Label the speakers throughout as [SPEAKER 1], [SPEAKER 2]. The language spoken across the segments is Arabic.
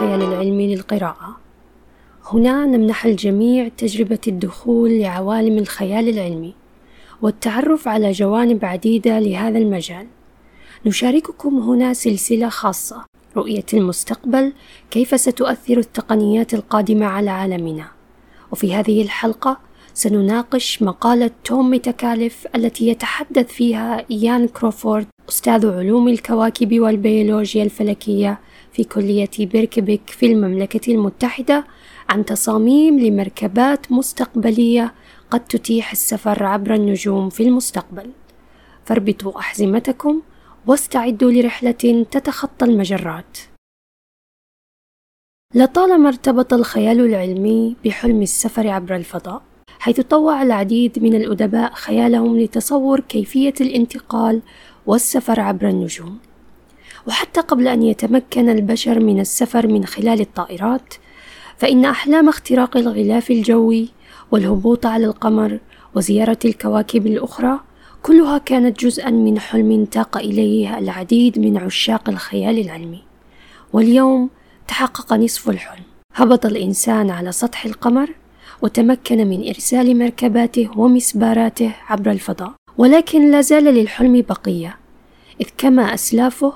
[SPEAKER 1] الخيال العلمي للقراءة. هنا نمنح الجميع تجربة الدخول لعوالم الخيال العلمي والتعرف على جوانب عديدة لهذا المجال. نشارككم هنا سلسلة خاصة رؤية المستقبل كيف ستؤثر التقنيات القادمة على عالمنا. وفي هذه الحلقة سنناقش مقالة توم ميتاكاليف التي يتحدث فيها إيان كروفورد أستاذ علوم الكواكب والبيولوجيا الفلكية في كلية بيركبيك في المملكة المتحدة عن تصاميم لمركبات مستقبلية قد تتيح السفر عبر النجوم في المستقبل. فاربطوا أحزمتكم واستعدوا لرحلة تتخطى المجرات. لطالما ارتبط الخيال العلمي بحلم السفر عبر الفضاء حيث طوع العديد من الأدباء خيالهم لتصور كيفية الانتقال والسفر عبر النجوم. وحتى قبل أن يتمكن البشر من السفر من خلال الطائرات فإن أحلام اختراق الغلاف الجوي والهبوط على القمر وزيارة الكواكب الأخرى كلها كانت جزءا من حلم تاق إليه العديد من عشاق الخيال العلمي. واليوم تحقق نصف الحلم. هبط الإنسان على سطح القمر وتمكن من إرسال مركباته ومسباراته عبر الفضاء. ولكن لا زال للحلم بقية إذ كما أسلافه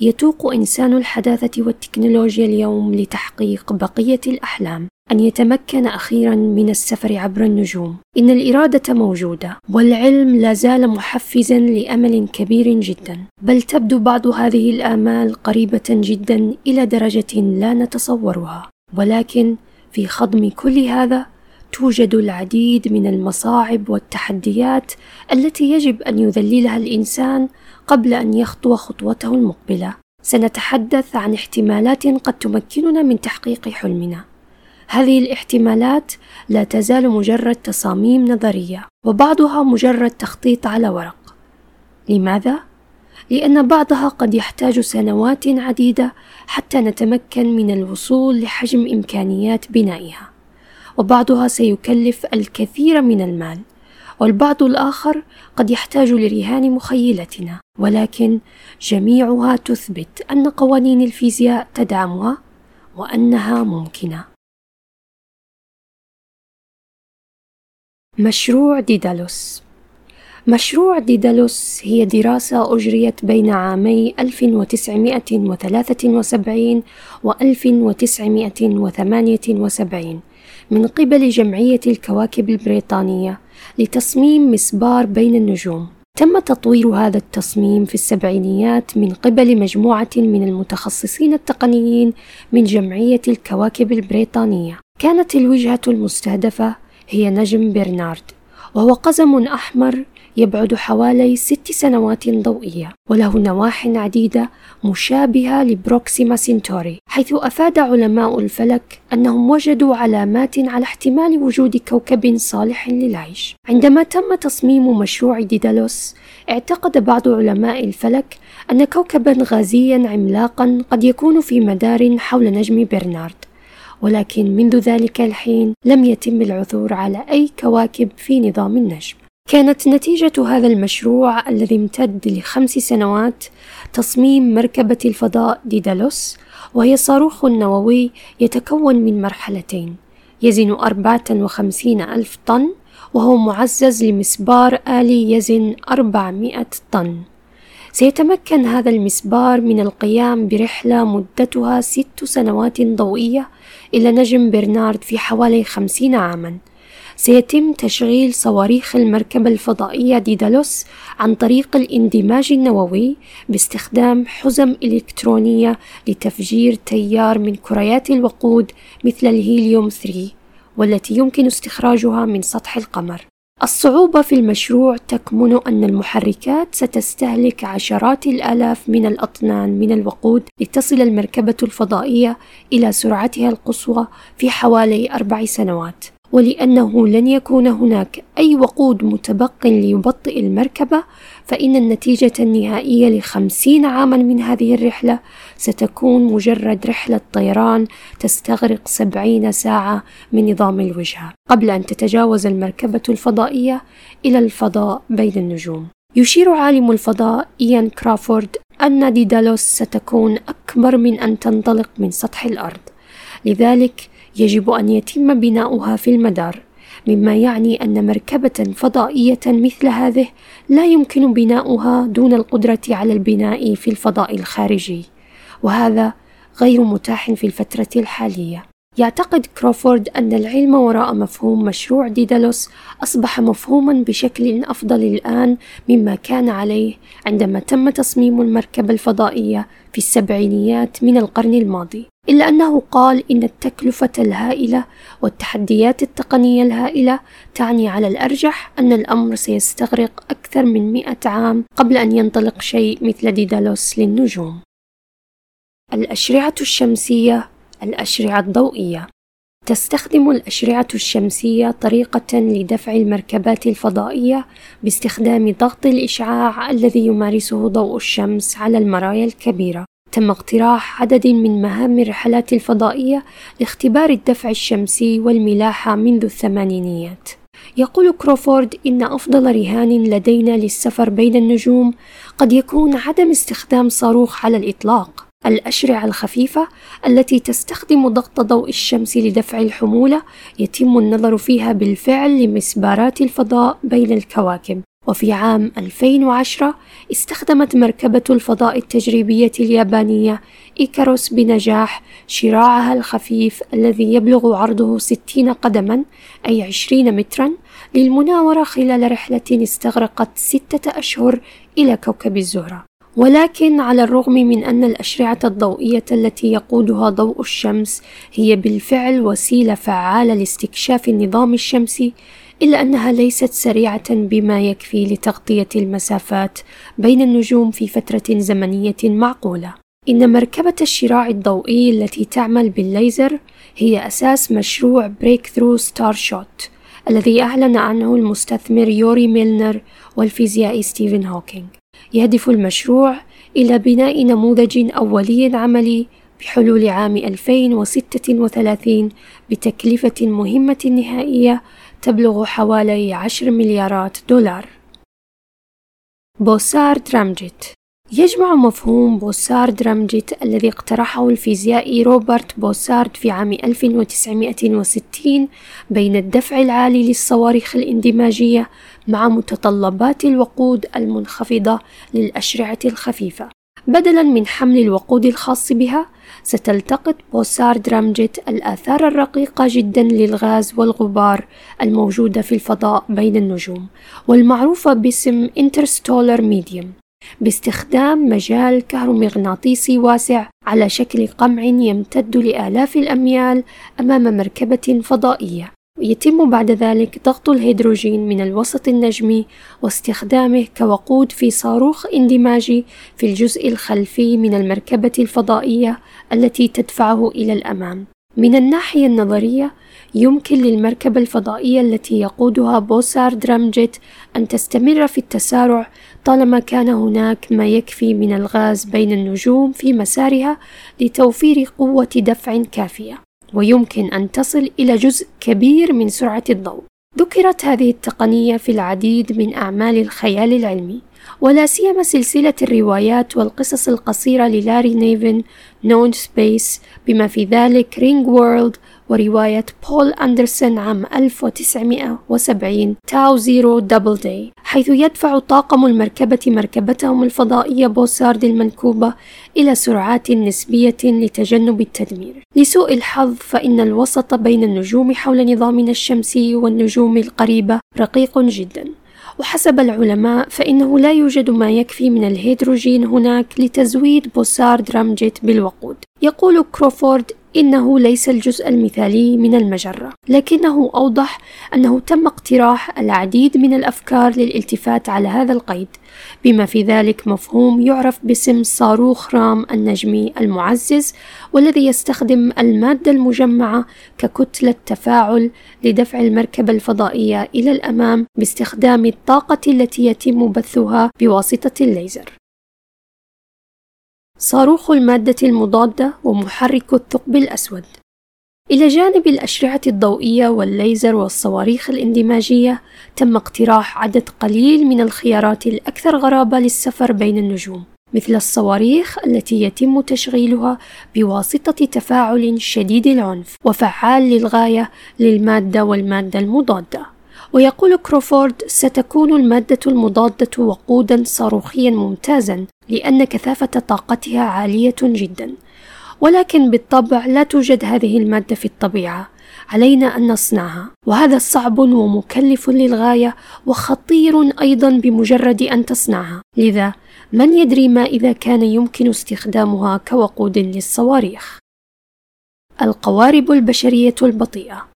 [SPEAKER 1] يتوق إنسان الحداثة والتكنولوجيا اليوم لتحقيق بقية الأحلام. أن يتمكن أخيرا من السفر عبر النجوم. إن الإرادة موجودة والعلم لا زال محفزا لأمل كبير جدا. بل تبدو بعض هذه الآمال قريبة جدا إلى درجة لا نتصورها. ولكن في خضم كل هذا توجد العديد من المصاعب والتحديات التي يجب أن يذللها الإنسان قبل أن يخطو خطوته المقبلة. سنتحدث عن احتمالات قد تمكننا من تحقيق حلمنا. هذه الاحتمالات لا تزال مجرد تصاميم نظرية وبعضها مجرد تخطيط على ورق. لماذا؟ لأن بعضها قد يحتاج سنوات عديدة حتى نتمكن من الوصول لحجم إمكانيات بنائها وبعضها سيكلف الكثير من المال. والبعض الآخر قد يحتاج لرهان مخيلتنا ولكن جميعها تثبت أن قوانين الفيزياء تدعمها وأنها ممكنة. مشروع ديدالوس. مشروع ديدالوس هي دراسة أجريت بين عامي 1973 و 1978 من قبل جمعية الكواكب البريطانية لتصميم مسبار بين النجوم. تم تطوير هذا التصميم في السبعينيات من قبل مجموعة من المتخصصين التقنيين من جمعية الكواكب البريطانية. كانت الوجهة المستهدفة هي نجم برنارد وهو قزم أحمر يبعد حوالي ست سنوات ضوئية وله نواح عديدة مشابهة لبروكسيما سينتوري حيث أفاد علماء الفلك أنهم وجدوا علامات على احتمال وجود كوكب صالح للعيش. عندما تم تصميم مشروع ديدالوس اعتقد بعض علماء الفلك أن كوكبا غازيا عملاقا قد يكون في مدار حول نجم برنارد ولكن منذ ذلك الحين لم يتم العثور على أي كواكب في نظام النجم. كانت نتيجة هذا المشروع الذي امتد لخمس سنوات تصميم مركبة الفضاء ديدالوس وهي صاروخ نووي يتكون من مرحلتين. يزن أربعة وخمسين ألف طن وهو معزز لمسبار آلي يزن أربعمائة طن. سيتمكن هذا المسبار من القيام برحلة مدتها ست سنوات ضوئية إلى نجم برنارد في حوالي خمسين عامًا. سيتم تشغيل صواريخ المركبة الفضائية ديدالوس عن طريق الاندماج النووي باستخدام حزم إلكترونية لتفجير تيار من كريات الوقود مثل الهيليوم 3 والتي يمكن استخراجها من سطح القمر. الصعوبة في المشروع تكمن أن المحركات ستستهلك عشرات الآلاف من الأطنان من الوقود لتصل المركبة الفضائية إلى سرعتها القصوى في حوالي أربع سنوات. ولأنه لن يكون هناك أي وقود متبق ليبطئ المركبة فإن النتيجة النهائية لخمسين عاما من هذه الرحلة ستكون مجرد رحلة طيران تستغرق سبعين ساعة من نظام الوجهة. قبل أن تتجاوز المركبة الفضائية إلى الفضاء بين النجوم. يشير عالم الفضاء إيان كرافورد أن ديدالوس ستكون أكبر من أن تنطلق من سطح الأرض. لذلك يجب أن يتم بناؤها في المدار مما يعني أن مركبة فضائية مثل هذه لا يمكن بناؤها دون القدرة على البناء في الفضاء الخارجي وهذا غير متاح في الفترة الحالية. يعتقد كروفورد أن العلم وراء مفهوم مشروع ديدالوس أصبح مفهوما بشكل أفضل الآن مما كان عليه عندما تم تصميم المركبة الفضائية في السبعينيات من القرن الماضي إلا أنه قال إن التكلفة الهائلة والتحديات التقنية الهائلة تعني على الأرجح أن الأمر سيستغرق أكثر من مئة عام قبل أن ينطلق شيء مثل ديدالوس للنجوم. الأشرعة الشمسية الأشرعة الضوئية تستخدم الأشرعة الشمسية طريقة لدفع المركبات الفضائية باستخدام ضغط الإشعاع الذي يمارسه ضوء الشمس على المرايا الكبيرة. تم اقتراح عدد من مهام الرحلات الفضائية لاختبار الدفع الشمسي والملاحة منذ الثمانينيات. يقول كروفورد إن أفضل رهان لدينا للسفر بين النجوم قد يكون عدم استخدام صاروخ على الإطلاق الأشرعة الخفيفة التي تستخدم ضغط ضوء الشمس لدفع الحمولة يتم النظر فيها بالفعل لمسبارات الفضاء بين الكواكب. وفي عام 2010 استخدمت مركبة الفضاء التجريبية اليابانية إيكاروس بنجاح شراعها الخفيف الذي يبلغ عرضه 60 قدما أي 20 مترا للمناورة خلال رحلة استغرقت ستة أشهر إلى كوكب الزهرة. ولكن على الرغم من أن الأشرعة الضوئية التي يقودها ضوء الشمس هي بالفعل وسيلة فعالة لاستكشاف النظام الشمسي إلا أنها ليست سريعة بما يكفي لتغطية المسافات بين النجوم في فترة زمنية معقولة. إن مركبة الشراع الضوئي التي تعمل بالليزر هي أساس مشروع Breakthrough Starshot الذي أعلن عنه المستثمر يوري ميلنر والفيزيائي ستيفن هوكينج. يهدف المشروع إلى بناء نموذج أولي عملي بحلول عام 2036 بتكلفة مهمة نهائية تبلغ حوالي 10 مليارات دولار. بوسار درامجيت يجمع مفهوم بوسارد رامجيت الذي اقترحه الفيزيائي روبرت بوسارد في عام 1960 بين الدفع العالي للصواريخ الاندماجية مع متطلبات الوقود المنخفضة للأشرعة الخفيفة. بدلا من حمل الوقود الخاص بها ستلتقط بوسارد رامجيت الآثار الرقيقة جدا للغاز والغبار الموجودة في الفضاء بين النجوم والمعروفة باسم interstellar medium باستخدام مجال كهرومغناطيسي واسع على شكل قمع يمتد لآلاف الأميال أمام مركبة فضائية ويتم بعد ذلك ضغط الهيدروجين من الوسط النجمي واستخدامه كوقود في صاروخ اندماجي في الجزء الخلفي من المركبة الفضائية التي تدفعه إلى الأمام. من الناحية النظرية يمكن للمركبة الفضائية التي يقودها بوسارد ramjet أن تستمر في التسارع طالما كان هناك ما يكفي من الغاز بين النجوم في مسارها لتوفير قوة دفع كافية ويمكن أن تصل إلى جزء كبير من سرعة الضوء. ذكرت هذه التقنية في العديد من أعمال الخيال العلمي ولا سيما سلسلة الروايات والقصص القصيرة للاري نيفن Known Space بما في ذلك Ringworld ورواية بول أندرسون عام 1970 Tau Zero دبل داي حيث يدفع طاقم المركبة مركبتهم الفضائية بوسارد المنكوبة إلى سرعات نسبية لتجنب التدمير. لسوء الحظ فإن الوسط بين النجوم حول نظامنا الشمسي والنجوم القريبة رقيق جدا. وحسب العلماء فإنه لا يوجد ما يكفي من الهيدروجين هناك لتزويد بوسارد ramjet بالوقود. يقول كروفورد إنه ليس الجزء المثالي من المجرة، لكنه أوضح أنه تم اقتراح العديد من الأفكار للالتفات على هذا القيد، بما في ذلك مفهوم يعرف باسم صاروخ رام النجمي المعزز، والذي يستخدم المادة المجمعة ككتلة تفاعل لدفع المركبة الفضائية إلى الأمام باستخدام الطاقة التي يتم بثها بواسطة الليزر. صاروخ المادة المضادة ومحرك الثقب الأسود إلى جانب الأشرعة الضوئية والليزر والصواريخ الاندماجية تم اقتراح عدد قليل من الخيارات الأكثر غرابة للسفر بين النجوم مثل الصواريخ التي يتم تشغيلها بواسطة تفاعل شديد العنف وفعال للغاية للمادة والمادة المضادة. ويقول كروفورد ستكون المادة المضادة وقودا صاروخيا ممتازا لأن كثافة طاقتها عالية جدا. ولكن بالطبع لا توجد هذه المادة في الطبيعة. علينا أن نصنعها. وهذا صعب ومكلف للغاية وخطير أيضا بمجرد أن تصنعها. لذا من يدري ما إذا كان يمكن استخدامها كوقود للصواريخ؟ القوارب البشرية البطيئة.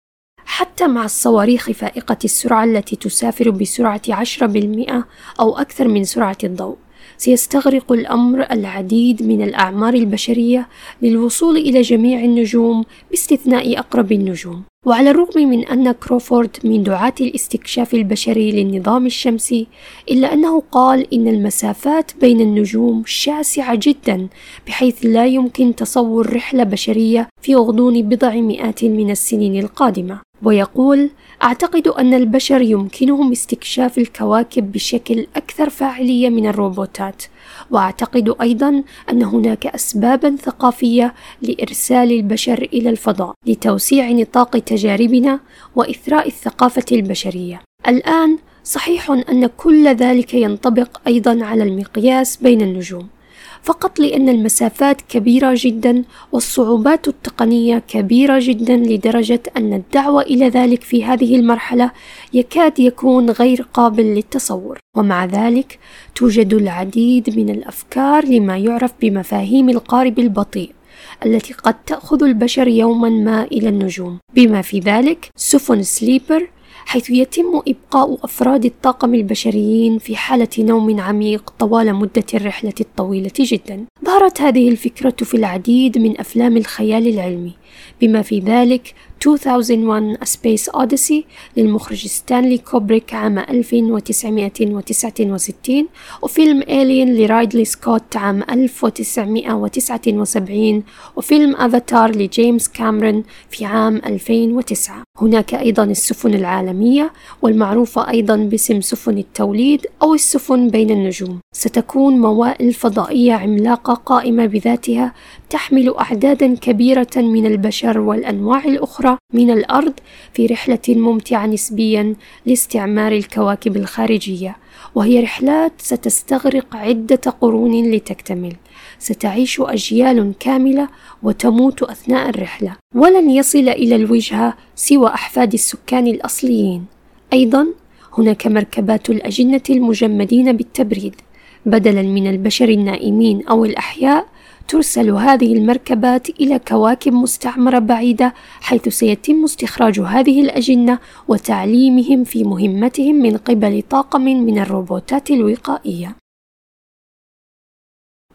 [SPEAKER 1] حتى مع الصواريخ فائقة السرعة التي تسافر بسرعة عشرة بالمئة أو أكثر من سرعة الضوء. سيستغرق الأمر العديد من الأعمار البشرية للوصول إلى جميع النجوم باستثناء أقرب النجوم. وعلى الرغم من أن كروفورد من دعاة الاستكشاف البشري للنظام الشمسي إلا أنه قال إن المسافات بين النجوم شاسعة جدا بحيث لا يمكن تصور رحلة بشرية في غضون بضع مئات من السنين القادمة. ويقول أعتقد أن البشر يمكنهم استكشاف الكواكب بشكل أكثر فاعلية من الروبوتات وأعتقد أيضا أن هناك أسبابا ثقافية لإرسال البشر إلى الفضاء لتوسيع نطاق تجاربنا وإثراء الثقافة البشرية. الآن صحيح أن كل ذلك ينطبق أيضا على المقياس بين النجوم فقط لأن المسافات كبيرة جدا والصعوبات التقنية كبيرة جدا لدرجة أن الدعوة إلى ذلك في هذه المرحلة يكاد يكون غير قابل للتصور. ومع ذلك توجد العديد من الأفكار لما يعرف بمفاهيم القارب البطيء التي قد تأخذ البشر يوما ما إلى النجوم. بما في ذلك سفن سليبر حيث يتم إبقاء أفراد الطاقم البشريين في حالة نوم عميق طوال مدة الرحلة الطويلة جدا. ظهرت هذه الفكرة في العديد من أفلام الخيال العلمي بما في ذلك 2001 A Space Odyssey للمخرج ستانلي كوبريك عام 1969 وفيلم إيلين لرايدلي سكوت عام 1979 وفيلم أفاتار لجيمس كاميرون في عام 2009 هناك أيضا السفن العالمية والمعروفة أيضا باسم سفن التوليد أو السفن بين النجوم. ستكون موائل فضائية عملاقة قائمة بذاتها تحمل أعدادا كبيرة من البشر والأنواع الأخرى من الأرض في رحلة ممتعة نسبيا لاستعمار الكواكب الخارجية وهي رحلات ستستغرق عدة قرون لتكتمل. ستعيش أجيال كاملة وتموت أثناء الرحلة. ولن يصل إلى الوجهة سوى أحفاد السكان الأصليين. أيضا هناك مركبات الأجنة المجمدين بالتبريد. بدلا من البشر النائمين أو الأحياء ترسل هذه المركبات إلى كواكب مستعمرة بعيدة حيث سيتم استخراج هذه الأجنة وتعليمهم في مهمتهم من قبل طاقم من الروبوتات الوقائية.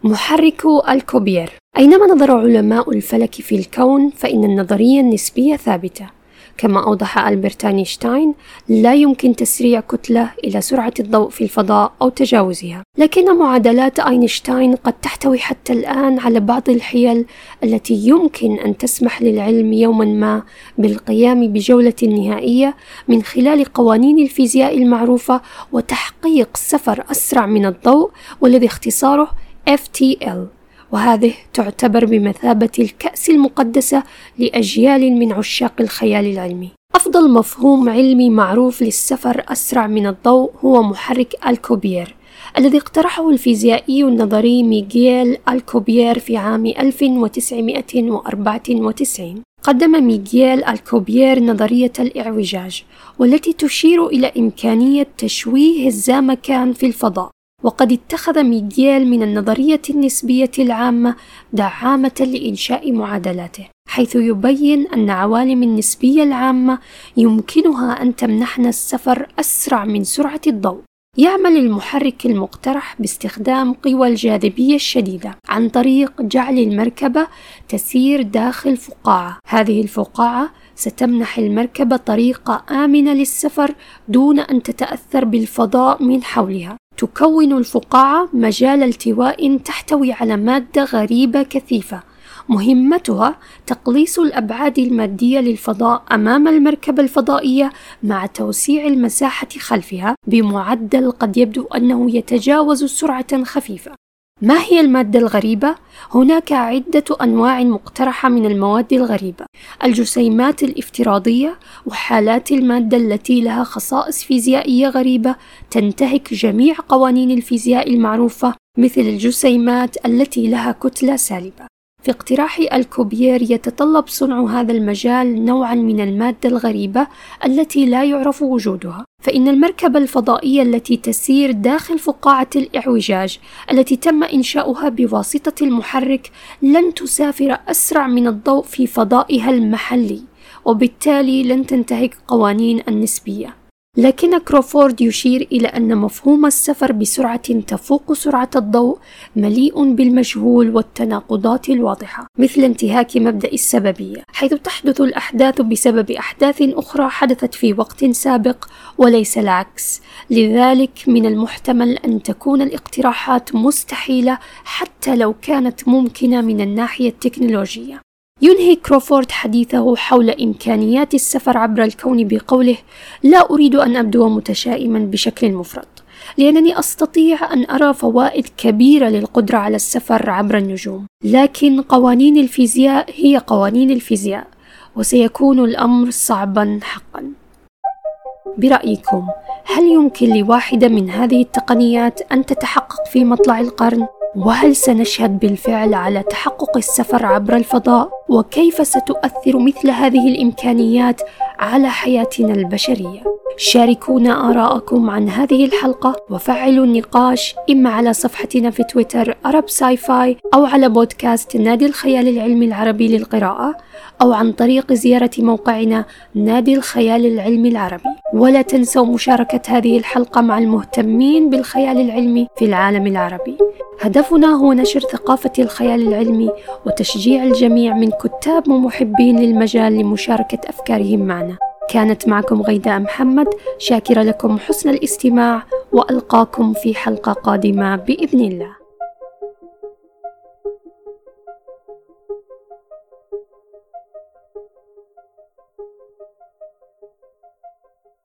[SPEAKER 1] محرك الكوبير أينما نظر علماء الفلك في الكون فإن النظرية النسبية ثابتة كما أوضح ألبرت أينشتاين لا يمكن تسريع كتلة إلى سرعة الضوء في الفضاء أو تجاوزها. لكن معادلات أينشتاين قد تحتوي حتى الآن على بعض الحيل التي يمكن أن تسمح للعلم يوما ما بالقيام بجولة نهائية من خلال قوانين الفيزياء المعروفة وتحقيق سفر أسرع من الضوء والذي اختصاره FTL وهذه تعتبر بمثابة الكأس المقدسة لأجيال من عشاق الخيال العلمي. أفضل مفهوم علمي معروف للسفر أسرع من الضوء هو محرك الكوبير الذي اقترحه الفيزيائي النظري ميغيل الكوبير في عام 1994 قدم ميغيل الكوبير نظرية الإعوجاج والتي تشير إلى إمكانية تشويه الزامكان في الفضاء وقد اتخذ ميغيل من النظرية النسبية العامة دعامة لإنشاء معادلاته حيث يبين أن عوالم النسبية العامة يمكنها أن تمنحنا السفر أسرع من سرعة الضوء. يعمل المحرك المقترح باستخدام قوى الجاذبية الشديدة عن طريق جعل المركبة تسير داخل فقاعة. هذه الفقاعة ستمنح المركبة طريقة آمنة للسفر دون أن تتأثر بالفضاء من حولها. تكون الفقاعة مجال التواء تحتوي على مادة غريبة كثيفة. مهمتها تقليص الأبعاد المادية للفضاء أمام المركبة الفضائية مع توسيع المساحة خلفها بمعدل قد يبدو أنه يتجاوز سرعة خفيفة. ما هي المادة الغريبة؟ هناك عدة أنواع مقترحة من المواد الغريبة، الجسيمات الافتراضية وحالات المادة التي لها خصائص فيزيائية غريبة تنتهك جميع قوانين الفيزياء المعروفة مثل الجسيمات التي لها كتلة سالبة. في اقتراح الكوبير يتطلب صنع هذا المجال نوعا من المادة الغريبة التي لا يعرف وجودها. فإن المركبة الفضائية التي تسير داخل فقاعة الإعوجاج التي تم إنشاؤها بواسطة المحرك لن تسافر أسرع من الضوء في فضائها المحلي وبالتالي لن تنتهك قوانين النسبية. لكن كروفورد يشير إلى أن مفهوم السفر بسرعة تفوق سرعة الضوء مليء بالمجهول والتناقضات الواضحة مثل انتهاك مبدأ السببية حيث تحدث الأحداث بسبب أحداث أخرى حدثت في وقت سابق وليس العكس. لذلك من المحتمل أن تكون الاقتراحات مستحيلة حتى لو كانت ممكنة من الناحية التكنولوجية. ينهي كروفورد حديثه حول إمكانيات السفر عبر الكون بقوله: لا أريد أن أبدو متشائما بشكل مفرط، لأنني أستطيع أن أرى فوائد كبيرة للقدرة على السفر عبر النجوم، لكن قوانين الفيزياء هي قوانين الفيزياء، وسيكون الأمر صعبا حقا. برأيكم هل يمكن لواحدة من هذه التقنيات أن تتحقق في مطلع القرن؟ وهل سنشهد بالفعل على تحقق السفر عبر الفضاء؟ وكيف ستؤثر مثل هذه الإمكانيات على حياتنا البشرية. شاركونا آراءكم عن هذه الحلقة وفعلوا النقاش إما على صفحتنا في تويتر أرب ساي فاي أو على بودكاست نادي الخيال العلمي العربي للقراءة أو عن طريق زيارة موقعنا نادي الخيال العلمي العربي. ولا تنسوا مشاركة هذه الحلقة مع المهتمين بالخيال العلمي في العالم العربي. هدفنا هو نشر ثقافة الخيال العلمي وتشجيع الجميع من كتاب ومحبين للمجال لمشاركة أفكارهم معنا. كانت معكم غيداء محمد شاكرة لكم حسن الاستماع وألقاكم في حلقة قادمة بإذن الله.